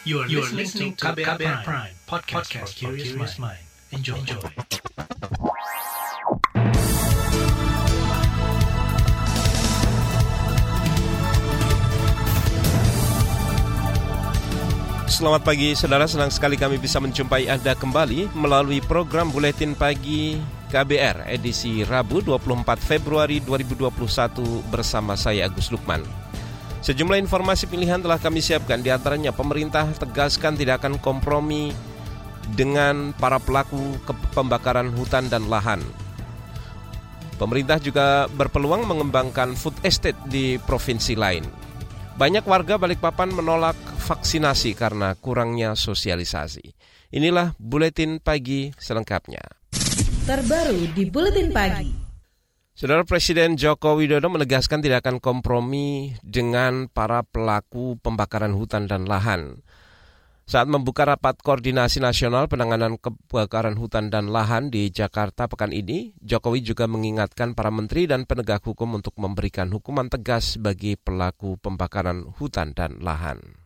You are, you are listening to KBR, KBR Prime, Prime podcast, podcast for curious mind. Enjoy. Enjoy. Selamat pagi, saudara. Senang sekali kami bisa menjumpai Anda kembali melalui program Buletin Pagi KBR edisi Rabu 24 Februari 2021 bersama saya Agus Lukman. Sejumlah informasi pilihan telah kami siapkan, di antaranya pemerintah tegaskan tidak akan kompromi dengan para pelaku pembakaran hutan dan lahan. Pemerintah juga berpeluang mengembangkan food estate di provinsi lain. Banyak warga Balikpapan menolak vaksinasi karena kurangnya sosialisasi. Inilah buletin pagi selengkapnya. Terbaru di buletin pagi. Saudara Presiden Joko Widodo menegaskan tidak akan kompromi dengan para pelaku pembakaran hutan dan lahan. Saat membuka rapat koordinasi nasional penanganan kebakaran hutan dan lahan di Jakarta pekan ini, Jokowi juga mengingatkan para menteri dan penegak hukum untuk memberikan hukuman tegas bagi pelaku pembakaran hutan dan lahan.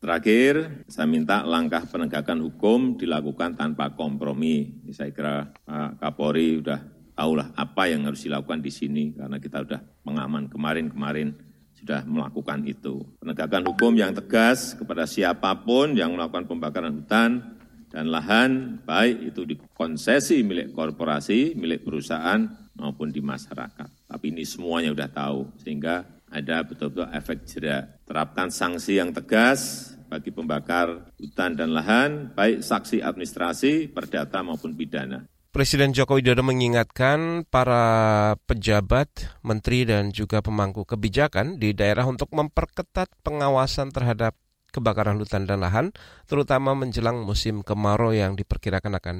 Terakhir, saya minta langkah penegakan hukum dilakukan tanpa kompromi. Saya kira Pak Kapolri sudah tahulah apa yang harus dilakukan di sini karena kita sudah pengaman kemarin-kemarin sudah melakukan itu. Penegakan hukum yang tegas kepada siapa pun yang melakukan pembakaran hutan dan lahan, baik itu di konsesi milik korporasi, milik perusahaan maupun di masyarakat. Tapi ini semuanya sudah tahu, sehingga ada betul-betul efek jerak. Terapkan sanksi yang tegas bagi pembakar hutan dan lahan, baik saksi administrasi, perdata maupun pidana. Presiden Joko Widodo mengingatkan para pejabat, menteri, dan juga pemangku kebijakan di daerah untuk memperketat pengawasan terhadap kebakaran hutan dan lahan, terutama menjelang musim kemarau yang diperkirakan akan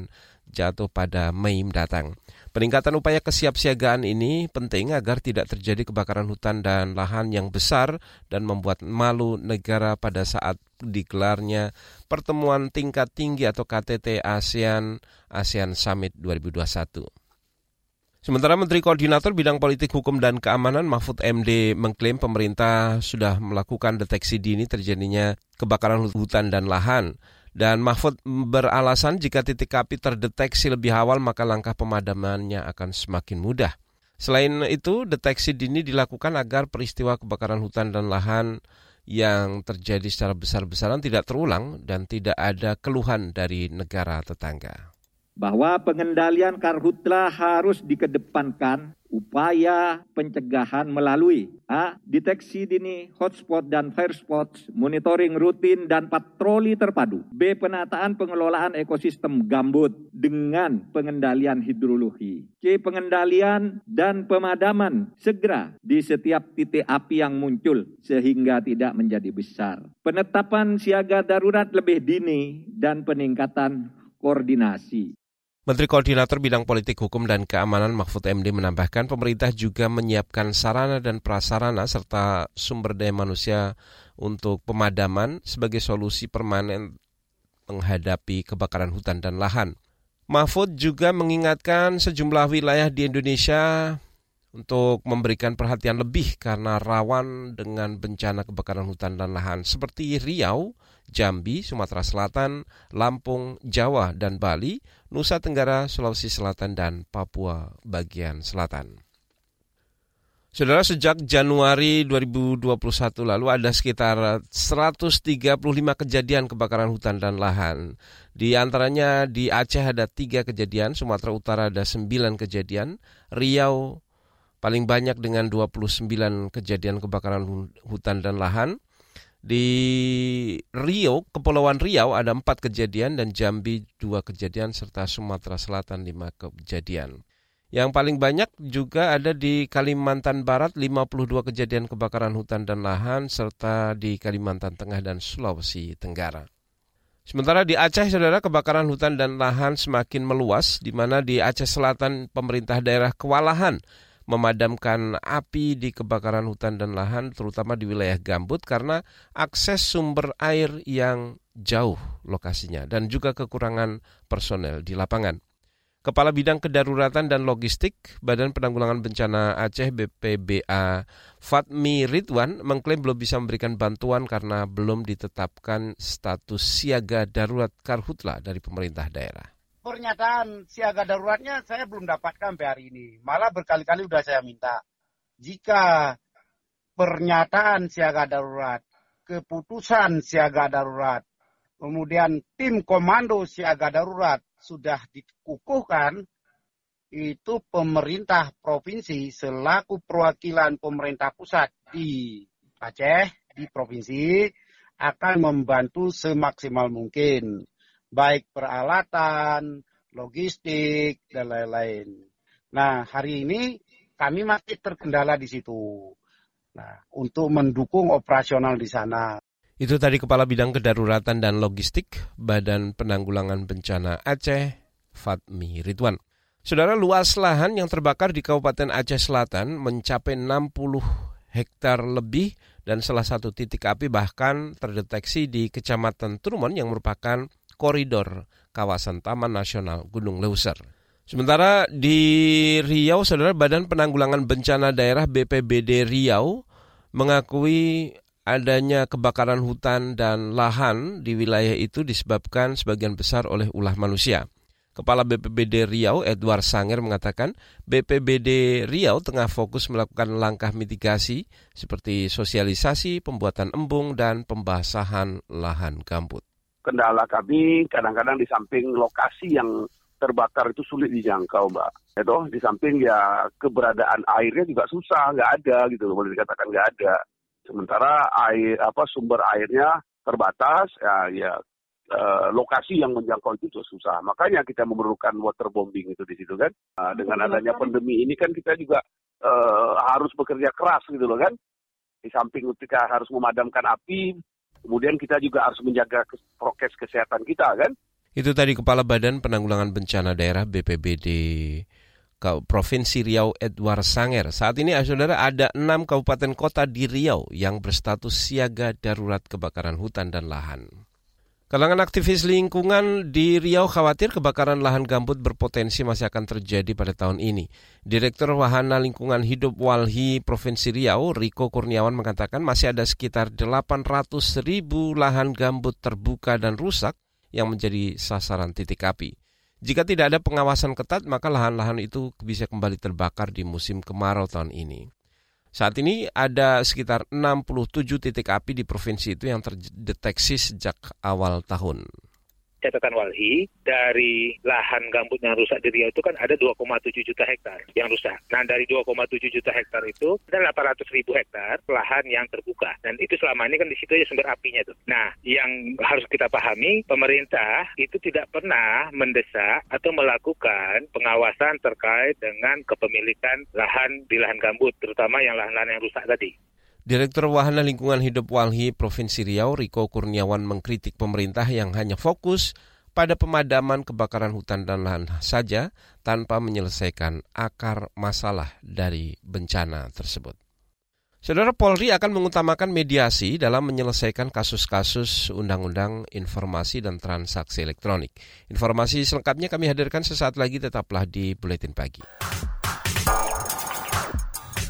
jatuh pada Mei mendatang. Peningkatan upaya kesiapsiagaan ini penting agar tidak terjadi kebakaran hutan dan lahan yang besar dan membuat malu negara pada saat digelarnya pertemuan tingkat tinggi atau KTT ASEAN ASEAN Summit 2021. Sementara Menteri Koordinator Bidang Politik Hukum dan Keamanan Mahfud MD mengklaim pemerintah sudah melakukan deteksi dini terjadinya kebakaran hutan dan lahan. Dan Mahfud beralasan jika titik api terdeteksi lebih awal maka langkah pemadamannya akan semakin mudah. Selain itu, deteksi dini dilakukan agar peristiwa kebakaran hutan dan lahan yang terjadi secara besar-besaran tidak terulang dan tidak ada keluhan dari negara tetangga bahwa pengendalian karhutla harus dikedepankan upaya pencegahan melalui A. Deteksi dini hotspot dan fire spots, monitoring rutin dan patroli terpadu. B. Penataan pengelolaan ekosistem gambut dengan pengendalian hidrologi. C. Pengendalian dan pemadaman segera di setiap titik api yang muncul sehingga tidak menjadi besar. Penetapan siaga darurat lebih dini dan peningkatan koordinasi. Menteri Koordinator Bidang Politik Hukum dan Keamanan Mahfud MD menambahkan pemerintah juga menyiapkan sarana dan prasarana serta sumber daya manusia untuk pemadaman sebagai solusi permanen menghadapi kebakaran hutan dan lahan. Mahfud juga mengingatkan sejumlah wilayah di Indonesia untuk memberikan perhatian lebih karena rawan dengan bencana kebakaran hutan dan lahan seperti Riau, Jambi, Sumatera Selatan, Lampung, Jawa, dan Bali, Nusa Tenggara, Sulawesi Selatan, dan Papua bagian selatan. Saudara, sejak Januari 2021 lalu ada sekitar 135 kejadian kebakaran hutan dan lahan. Di antaranya di Aceh ada tiga kejadian, Sumatera Utara ada 9 kejadian, Riau paling banyak dengan 29 kejadian kebakaran hutan dan lahan. Di Rio, Kepulauan Riau ada empat kejadian dan Jambi dua kejadian serta Sumatera Selatan lima kejadian. Yang paling banyak juga ada di Kalimantan Barat 52 kejadian kebakaran hutan dan lahan serta di Kalimantan Tengah dan Sulawesi Tenggara. Sementara di Aceh, saudara, kebakaran hutan dan lahan semakin meluas, di mana di Aceh Selatan pemerintah daerah kewalahan memadamkan api di kebakaran hutan dan lahan terutama di wilayah gambut karena akses sumber air yang jauh lokasinya dan juga kekurangan personel di lapangan. Kepala Bidang Kedaruratan dan Logistik Badan Penanggulangan Bencana Aceh BPBA Fatmi Ridwan mengklaim belum bisa memberikan bantuan karena belum ditetapkan status siaga darurat karhutla dari pemerintah daerah. Pernyataan siaga daruratnya saya belum dapatkan sampai hari ini. Malah berkali-kali sudah saya minta. Jika pernyataan siaga darurat, keputusan siaga darurat, kemudian tim komando siaga darurat sudah dikukuhkan itu pemerintah provinsi selaku perwakilan pemerintah pusat di Aceh, di provinsi, akan membantu semaksimal mungkin. Baik peralatan, logistik, dan lain-lain. Nah, hari ini kami masih terkendala di situ. Nah, untuk mendukung operasional di sana. Itu tadi Kepala Bidang Kedaruratan dan Logistik Badan Penanggulangan Bencana Aceh, Fatmi Ridwan. Saudara luas lahan yang terbakar di Kabupaten Aceh Selatan mencapai 60 hektar lebih dan salah satu titik api bahkan terdeteksi di Kecamatan Trumon yang merupakan koridor kawasan Taman Nasional Gunung Leuser. Sementara di Riau, Saudara Badan Penanggulangan Bencana Daerah BPBD Riau mengakui adanya kebakaran hutan dan lahan di wilayah itu disebabkan sebagian besar oleh ulah manusia. Kepala BPBD Riau Edward Sanger mengatakan BPBD Riau tengah fokus melakukan langkah mitigasi seperti sosialisasi, pembuatan embung, dan pembasahan lahan gambut. Kendala kami kadang-kadang di samping lokasi yang terbakar itu sulit dijangkau, Mbak. Itu di samping ya keberadaan airnya juga susah, nggak ada gitu loh, boleh dikatakan nggak ada. Sementara air apa sumber airnya terbatas, ya, ya uh, lokasi yang menjangkau itu juga susah. Makanya kita memerlukan waterbombing itu di situ kan. Uh, dengan adanya pandemi ini kan kita juga uh, harus bekerja keras gitu loh kan. Di samping kita harus memadamkan api, kemudian kita juga harus menjaga prokes kesehatan kita kan. Itu tadi Kepala Badan Penanggulangan Bencana Daerah BPBD Provinsi Riau Edward Sanger. Saat ini saudara ada enam kabupaten kota di Riau yang berstatus siaga darurat kebakaran hutan dan lahan. Kalangan aktivis lingkungan di Riau khawatir kebakaran lahan gambut berpotensi masih akan terjadi pada tahun ini. Direktur Wahana Lingkungan Hidup Walhi Provinsi Riau, Riko Kurniawan mengatakan masih ada sekitar 800 ribu lahan gambut terbuka dan rusak yang menjadi sasaran titik api. Jika tidak ada pengawasan ketat, maka lahan-lahan itu bisa kembali terbakar di musim kemarau tahun ini. Saat ini ada sekitar 67 titik api di provinsi itu yang terdeteksi sejak awal tahun catatan Walhi dari lahan gambut yang rusak di Riau itu kan ada 2,7 juta hektar yang rusak. Nah dari 2,7 juta hektar itu ada 800 ribu hektar lahan yang terbuka dan itu selama ini kan di situ ya sumber apinya tuh. Nah yang harus kita pahami pemerintah itu tidak pernah mendesak atau melakukan pengawasan terkait dengan kepemilikan lahan di lahan gambut terutama yang lahan-lahan yang rusak tadi. Direktur Wahana Lingkungan Hidup Walhi Provinsi Riau, Riko Kurniawan mengkritik pemerintah yang hanya fokus pada pemadaman kebakaran hutan dan lahan saja tanpa menyelesaikan akar masalah dari bencana tersebut. Saudara Polri akan mengutamakan mediasi dalam menyelesaikan kasus-kasus Undang-Undang Informasi dan Transaksi Elektronik. Informasi selengkapnya kami hadirkan sesaat lagi tetaplah di Buletin Pagi.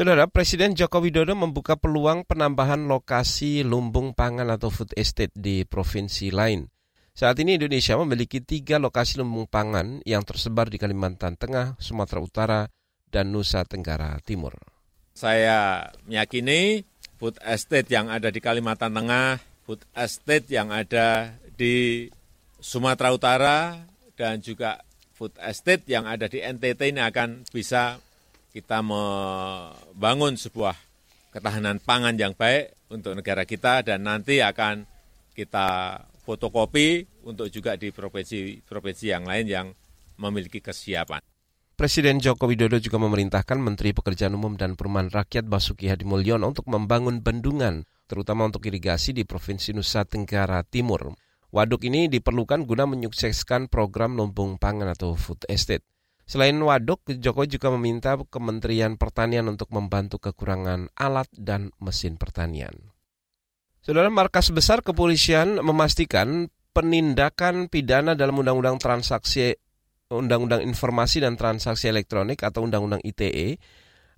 Saudara, Presiden Joko Widodo membuka peluang penambahan lokasi lumbung pangan atau food estate di provinsi lain. Saat ini Indonesia memiliki tiga lokasi lumbung pangan yang tersebar di Kalimantan Tengah, Sumatera Utara, dan Nusa Tenggara Timur. Saya meyakini food estate yang ada di Kalimantan Tengah, food estate yang ada di Sumatera Utara, dan juga food estate yang ada di NTT ini akan bisa kita membangun sebuah ketahanan pangan yang baik untuk negara kita dan nanti akan kita fotokopi untuk juga di provinsi-provinsi yang lain yang memiliki kesiapan. Presiden Joko Widodo juga memerintahkan Menteri Pekerjaan Umum dan Perumahan Rakyat Basuki Hadi Mulyono untuk membangun bendungan, terutama untuk irigasi di Provinsi Nusa Tenggara Timur. Waduk ini diperlukan guna menyukseskan program lumbung pangan atau food estate. Selain waduk, Jokowi juga meminta Kementerian Pertanian untuk membantu kekurangan alat dan mesin pertanian. Saudara Markas Besar Kepolisian memastikan penindakan pidana dalam Undang-Undang Transaksi Undang-Undang Informasi dan Transaksi Elektronik atau Undang-Undang ITE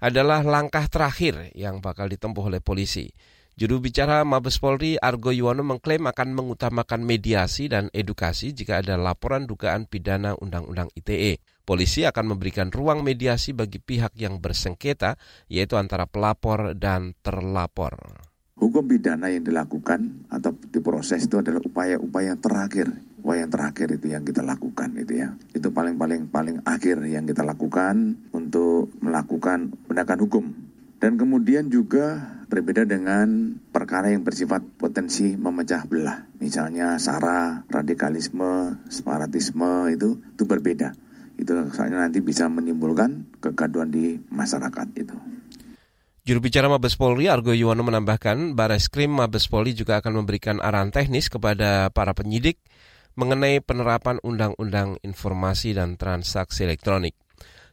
adalah langkah terakhir yang bakal ditempuh oleh polisi. Juru bicara Mabes Polri Argo Yuwono mengklaim akan mengutamakan mediasi dan edukasi jika ada laporan dugaan pidana Undang-Undang ITE. Polisi akan memberikan ruang mediasi bagi pihak yang bersengketa, yaitu antara pelapor dan terlapor. Hukum pidana yang dilakukan atau diproses itu adalah upaya-upaya terakhir upaya terakhir itu yang kita lakukan itu ya. Itu paling-paling paling akhir yang kita lakukan untuk melakukan penegakan hukum. Dan kemudian juga berbeda dengan perkara yang bersifat potensi memecah belah. Misalnya SARA, radikalisme, separatisme itu itu berbeda. Itu soalnya nanti bisa menimbulkan kegaduhan di masyarakat itu. Juru bicara Mabes Polri Argo Yuwono menambahkan, Baris Krim Mabes Polri juga akan memberikan arahan teknis kepada para penyidik mengenai penerapan Undang-Undang Informasi dan Transaksi Elektronik.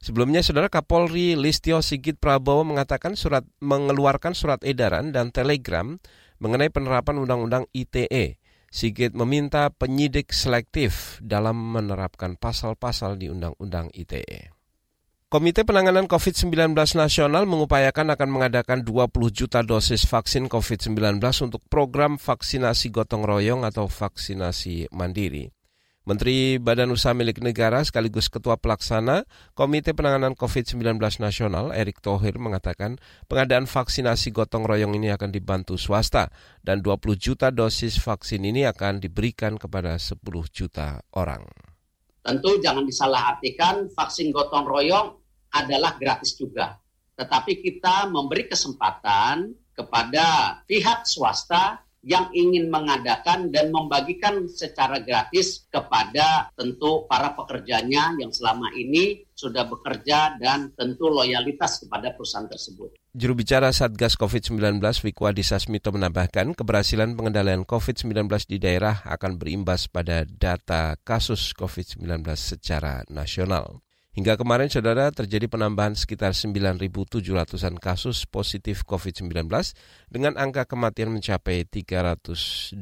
Sebelumnya, Saudara Kapolri Listio Sigit Prabowo mengatakan surat mengeluarkan surat edaran dan telegram mengenai penerapan Undang-Undang ITE. Sigit meminta penyidik selektif dalam menerapkan pasal-pasal di Undang-Undang ITE. Komite Penanganan COVID-19 Nasional mengupayakan akan mengadakan 20 juta dosis vaksin COVID-19 untuk program vaksinasi gotong royong atau vaksinasi mandiri. Menteri Badan Usaha Milik Negara sekaligus Ketua Pelaksana Komite Penanganan COVID-19 Nasional Erick Thohir mengatakan pengadaan vaksinasi gotong royong ini akan dibantu swasta dan 20 juta dosis vaksin ini akan diberikan kepada 10 juta orang. Tentu jangan disalahartikan vaksin gotong royong adalah gratis juga. Tetapi kita memberi kesempatan kepada pihak swasta yang ingin mengadakan dan membagikan secara gratis kepada tentu para pekerjanya yang selama ini sudah bekerja dan tentu loyalitas kepada perusahaan tersebut. Juru bicara Satgas COVID-19 Wiku Adhisa Smito menambahkan keberhasilan pengendalian COVID-19 di daerah akan berimbas pada data kasus COVID-19 secara nasional. Hingga kemarin, saudara, terjadi penambahan sekitar 9.700-an kasus positif COVID-19 dengan angka kematian mencapai 320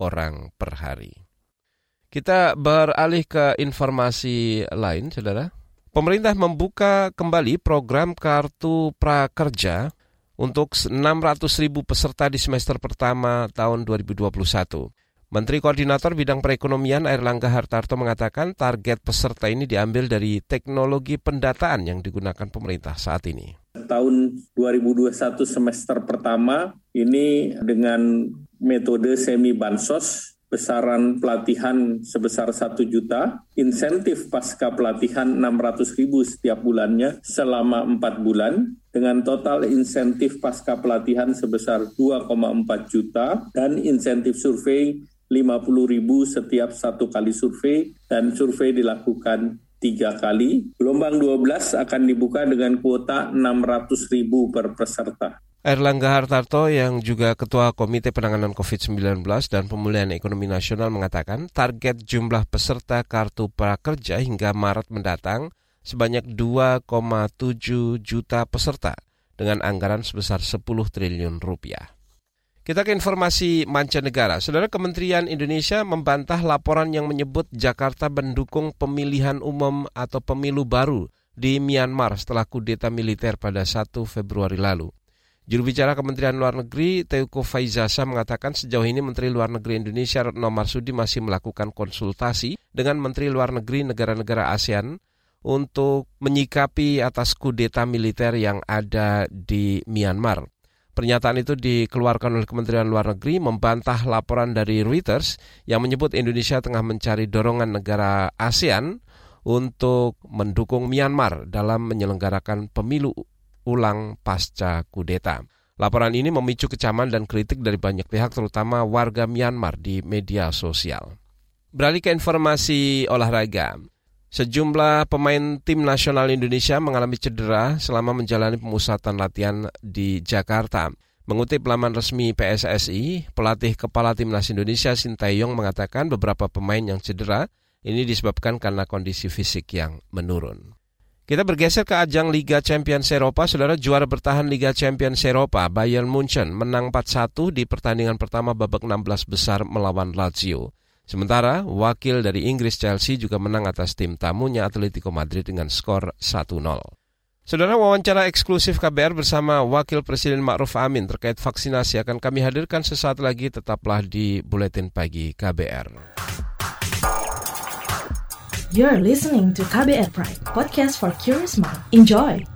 orang per hari. Kita beralih ke informasi lain, saudara. Pemerintah membuka kembali program Kartu Prakerja untuk 600 ribu peserta di semester pertama tahun 2021. Menteri Koordinator Bidang Perekonomian Airlangga Hartarto mengatakan target peserta ini diambil dari teknologi pendataan yang digunakan pemerintah saat ini. Tahun 2021 semester pertama ini dengan metode semi bansos besaran pelatihan sebesar 1 juta, insentif pasca pelatihan 600 ribu setiap bulannya selama 4 bulan, dengan total insentif pasca pelatihan sebesar 2,4 juta dan insentif survei 50 ribu setiap satu kali survei dan survei dilakukan tiga kali. Gelombang 12 akan dibuka dengan kuota 600 ribu per peserta. Erlangga Hartarto yang juga Ketua Komite Penanganan COVID-19 dan Pemulihan Ekonomi Nasional mengatakan target jumlah peserta Kartu Prakerja hingga Maret mendatang sebanyak 2,7 juta peserta dengan anggaran sebesar 10 triliun rupiah. Kita ke informasi mancanegara. Saudara Kementerian Indonesia membantah laporan yang menyebut Jakarta mendukung pemilihan umum atau pemilu baru di Myanmar setelah kudeta militer pada 1 Februari lalu. Juru bicara Kementerian Luar Negeri Teuku Faizasa mengatakan sejauh ini Menteri Luar Negeri Indonesia Retno Marsudi masih melakukan konsultasi dengan Menteri Luar Negeri negara-negara ASEAN untuk menyikapi atas kudeta militer yang ada di Myanmar. Pernyataan itu dikeluarkan oleh Kementerian Luar Negeri membantah laporan dari Reuters yang menyebut Indonesia tengah mencari dorongan negara ASEAN untuk mendukung Myanmar dalam menyelenggarakan pemilu ulang pasca kudeta. Laporan ini memicu kecaman dan kritik dari banyak pihak terutama warga Myanmar di media sosial. Beralih ke informasi olahraga. Sejumlah pemain tim nasional Indonesia mengalami cedera selama menjalani pemusatan latihan di Jakarta. Mengutip laman resmi PSSI, pelatih kepala timnas Indonesia Sintayong mengatakan beberapa pemain yang cedera ini disebabkan karena kondisi fisik yang menurun. Kita bergeser ke ajang Liga Champions Eropa, saudara juara bertahan Liga Champions Eropa, Bayern Munchen menang 4-1 di pertandingan pertama babak 16 besar melawan Lazio. Sementara wakil dari Inggris Chelsea juga menang atas tim tamunya Atletico Madrid dengan skor 1-0. Saudara wawancara eksklusif KBR bersama Wakil Presiden Ma'ruf Amin terkait vaksinasi akan kami hadirkan sesaat lagi tetaplah di Buletin Pagi KBR. You're listening to KBR Pride, podcast for curious mind. Enjoy!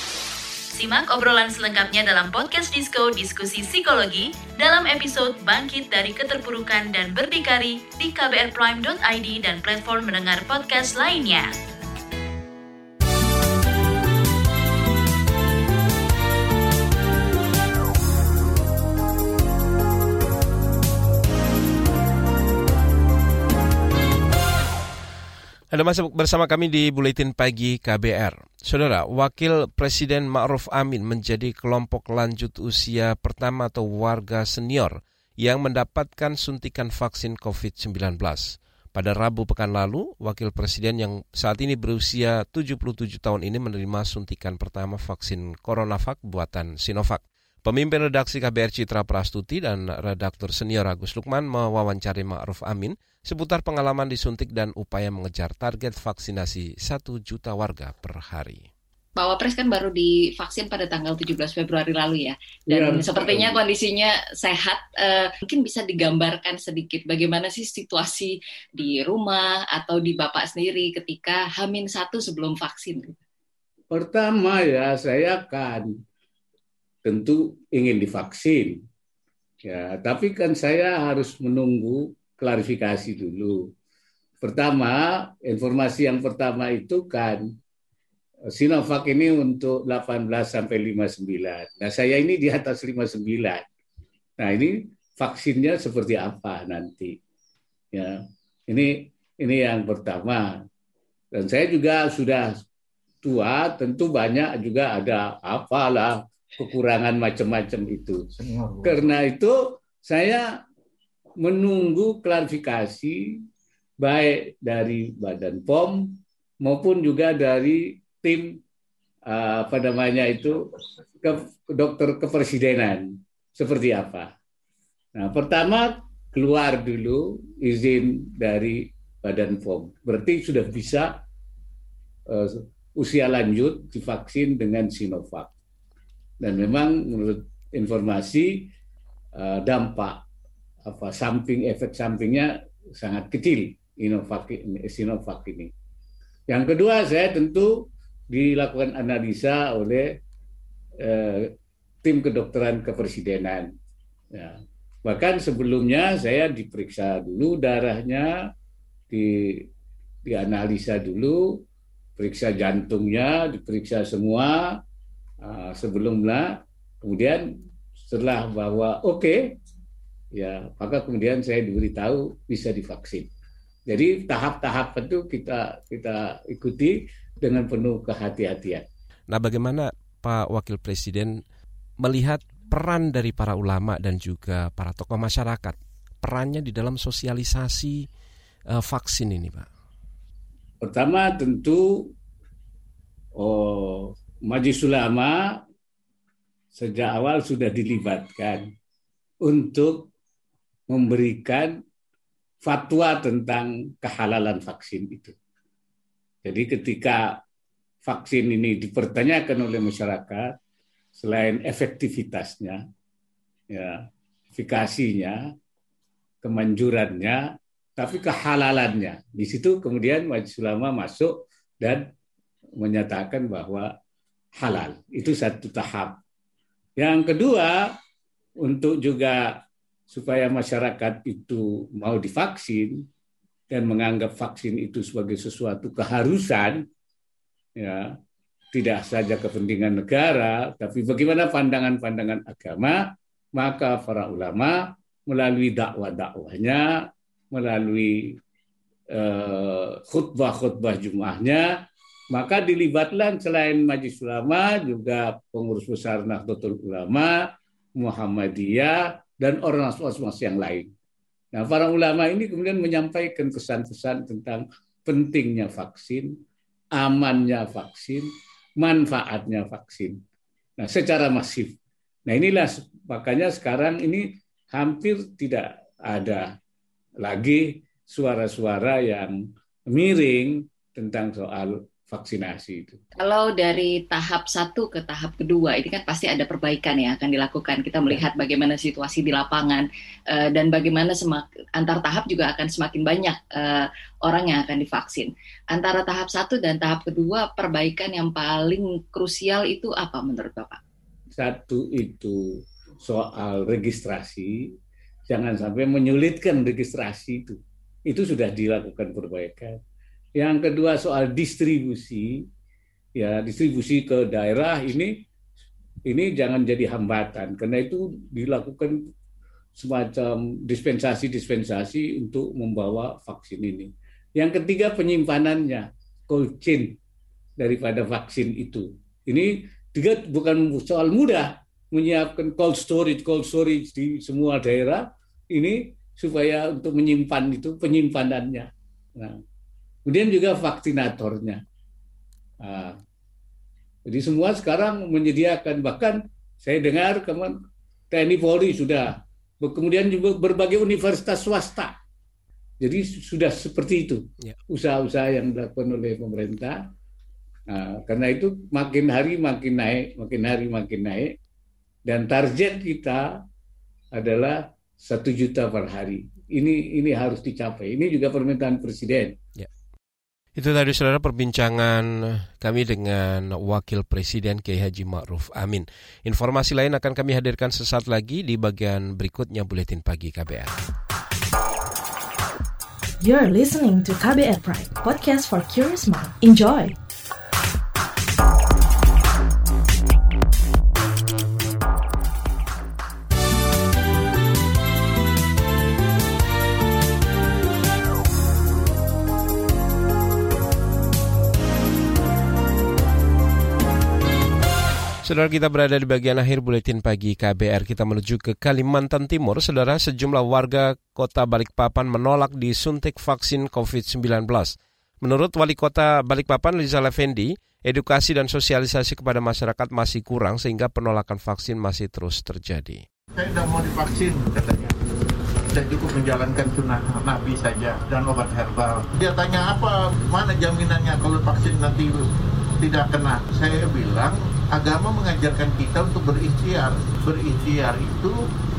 Simak obrolan selengkapnya dalam podcast Disco Diskusi Psikologi dalam episode Bangkit dari Keterpurukan dan Berdikari di kbrprime.id dan platform mendengar podcast lainnya. Anda masih bersama kami di Buletin Pagi KBR. Saudara, Wakil Presiden Ma'ruf Amin menjadi kelompok lanjut usia pertama atau warga senior yang mendapatkan suntikan vaksin COVID-19. Pada Rabu pekan lalu, Wakil Presiden yang saat ini berusia 77 tahun ini menerima suntikan pertama vaksin CoronaVac buatan Sinovac. Pemimpin redaksi KBR Citra Prastuti dan redaktur senior Agus Lukman mewawancari Ma'ruf Amin seputar pengalaman disuntik dan upaya mengejar target vaksinasi 1 juta warga per hari. Pak Wapres kan baru divaksin pada tanggal 17 Februari lalu ya. Dan ya, sepertinya kondisinya sehat. Uh, mungkin bisa digambarkan sedikit bagaimana sih situasi di rumah atau di Bapak sendiri ketika Hamin satu sebelum vaksin? Pertama ya, saya kan tentu ingin divaksin. Ya, tapi kan saya harus menunggu klarifikasi dulu. Pertama, informasi yang pertama itu kan Sinovac ini untuk 18 sampai 59. Nah, saya ini di atas 59. Nah, ini vaksinnya seperti apa nanti? Ya. Ini ini yang pertama. Dan saya juga sudah tua, tentu banyak juga ada apalah kekurangan macam-macam itu. Karena itu saya menunggu klarifikasi baik dari Badan POM maupun juga dari tim uh, apa namanya itu ke, dokter kepresidenan seperti apa. Nah, pertama keluar dulu izin dari Badan POM. Berarti sudah bisa uh, usia lanjut divaksin dengan Sinovac dan memang menurut informasi uh, dampak apa samping efek sampingnya sangat kecil Sinovac ini, Sinovac ini. Yang kedua saya tentu dilakukan analisa oleh uh, tim kedokteran kepresidenan. Ya. Bahkan sebelumnya saya diperiksa dulu darahnya, di dianalisa dulu, periksa jantungnya, diperiksa semua, uh, sebelumnya kemudian setelah bahwa oke okay, ya maka kemudian saya diberitahu bisa divaksin jadi tahap-tahap itu kita kita ikuti dengan penuh kehati-hatian. Nah, bagaimana Pak Wakil Presiden melihat peran dari para ulama dan juga para tokoh masyarakat perannya di dalam sosialisasi uh, vaksin ini, Pak? Pertama tentu oh, Majelis Ulama sejak awal sudah dilibatkan untuk memberikan fatwa tentang kehalalan vaksin itu. Jadi ketika vaksin ini dipertanyakan oleh masyarakat selain efektivitasnya, ya, efikasinya, kemanjurannya, tapi kehalalannya. Di situ kemudian Majelis Ulama masuk dan menyatakan bahwa halal. Itu satu tahap. Yang kedua, untuk juga supaya masyarakat itu mau divaksin dan menganggap vaksin itu sebagai sesuatu keharusan, ya tidak saja kepentingan negara, tapi bagaimana pandangan-pandangan agama, maka para ulama melalui dakwah-dakwahnya, melalui uh, khutbah-khutbah jumahnya, maka dilibatlah selain Majlis Ulama juga pengurus besar Nahdlatul Ulama, Muhammadiyah, dan orang-orang yang lain. Nah, para ulama ini kemudian menyampaikan pesan-pesan tentang pentingnya vaksin, amannya vaksin, manfaatnya vaksin. Nah, secara masif. Nah, inilah makanya sekarang ini hampir tidak ada lagi suara-suara yang miring tentang soal vaksinasi itu. Kalau dari tahap satu ke tahap kedua, ini kan pasti ada perbaikan yang akan dilakukan. Kita melihat bagaimana situasi di lapangan uh, dan bagaimana semak, antar tahap juga akan semakin banyak uh, orang yang akan divaksin. Antara tahap satu dan tahap kedua, perbaikan yang paling krusial itu apa menurut Bapak? Satu itu soal registrasi, jangan sampai menyulitkan registrasi itu. Itu sudah dilakukan perbaikan yang kedua soal distribusi, ya distribusi ke daerah ini ini jangan jadi hambatan karena itu dilakukan semacam dispensasi-dispensasi untuk membawa vaksin ini. Yang ketiga penyimpanannya, cold chain daripada vaksin itu. Ini juga bukan soal mudah menyiapkan cold storage, cold storage di semua daerah ini supaya untuk menyimpan itu penyimpanannya. Nah, Kemudian juga vaksinatornya. Nah, jadi semua sekarang menyediakan bahkan saya dengar kemarin TNI Polri sudah kemudian juga berbagai universitas swasta. Jadi sudah seperti itu ya. usaha-usaha yang dilakukan oleh pemerintah. Nah, karena itu makin hari makin naik, makin hari makin naik, dan target kita adalah satu juta per hari. Ini ini harus dicapai. Ini juga permintaan presiden. Itu tadi saudara perbincangan kami dengan Wakil Presiden Kiai Haji Ma'ruf Amin. Informasi lain akan kami hadirkan sesaat lagi di bagian berikutnya Buletin Pagi KBR. You're listening to KBR Pride, podcast for curious mind. Enjoy! Saudara kita berada di bagian akhir buletin pagi KBR. Kita menuju ke Kalimantan Timur. Saudara, sejumlah warga kota Balikpapan menolak disuntik vaksin COVID-19. Menurut Wali Kota Balikpapan, Liza Levendi, edukasi dan sosialisasi kepada masyarakat masih kurang sehingga penolakan vaksin masih terus terjadi. Saya tidak mau divaksin, katanya. Saya cukup menjalankan sunnah Nabi saja dan obat herbal. Dia tanya apa, mana jaminannya kalau vaksin nanti tidak kena? Saya bilang, agama mengajarkan kita untuk berikhtiar. Berikhtiar itu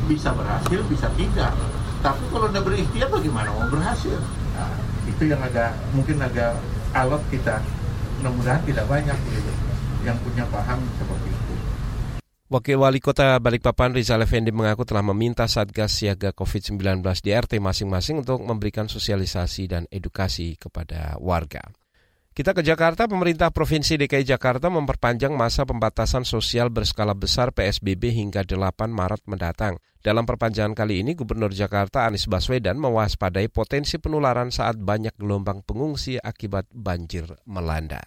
bisa berhasil, bisa tidak. Tapi kalau udah berikhtiar bagaimana mau berhasil? Nah, itu yang agak mungkin agak alot kita. Mudah-mudahan tidak banyak gitu yang punya paham seperti itu. Wakil Wali Kota Balikpapan Rizal Effendi mengaku telah meminta Satgas Siaga COVID-19 di RT masing-masing untuk memberikan sosialisasi dan edukasi kepada warga. Kita ke Jakarta, pemerintah Provinsi DKI Jakarta memperpanjang masa pembatasan sosial berskala besar PSBB hingga 8 Maret mendatang. Dalam perpanjangan kali ini, Gubernur Jakarta Anies Baswedan mewaspadai potensi penularan saat banyak gelombang pengungsi akibat banjir melanda.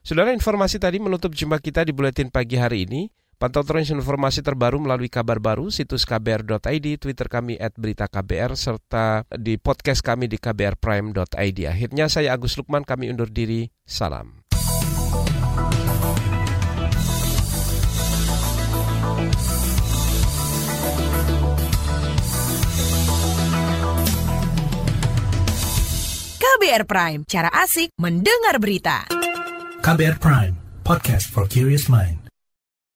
Saudara informasi tadi menutup jumpa kita di buletin pagi hari ini. Pantau terus informasi terbaru melalui kabar baru, situs kbr.id, Twitter kami at berita KBR, serta di podcast kami di kbrprime.id. Akhirnya saya Agus Lukman, kami undur diri. Salam. KBR Prime, cara asik mendengar berita. KBR Prime, podcast for curious mind.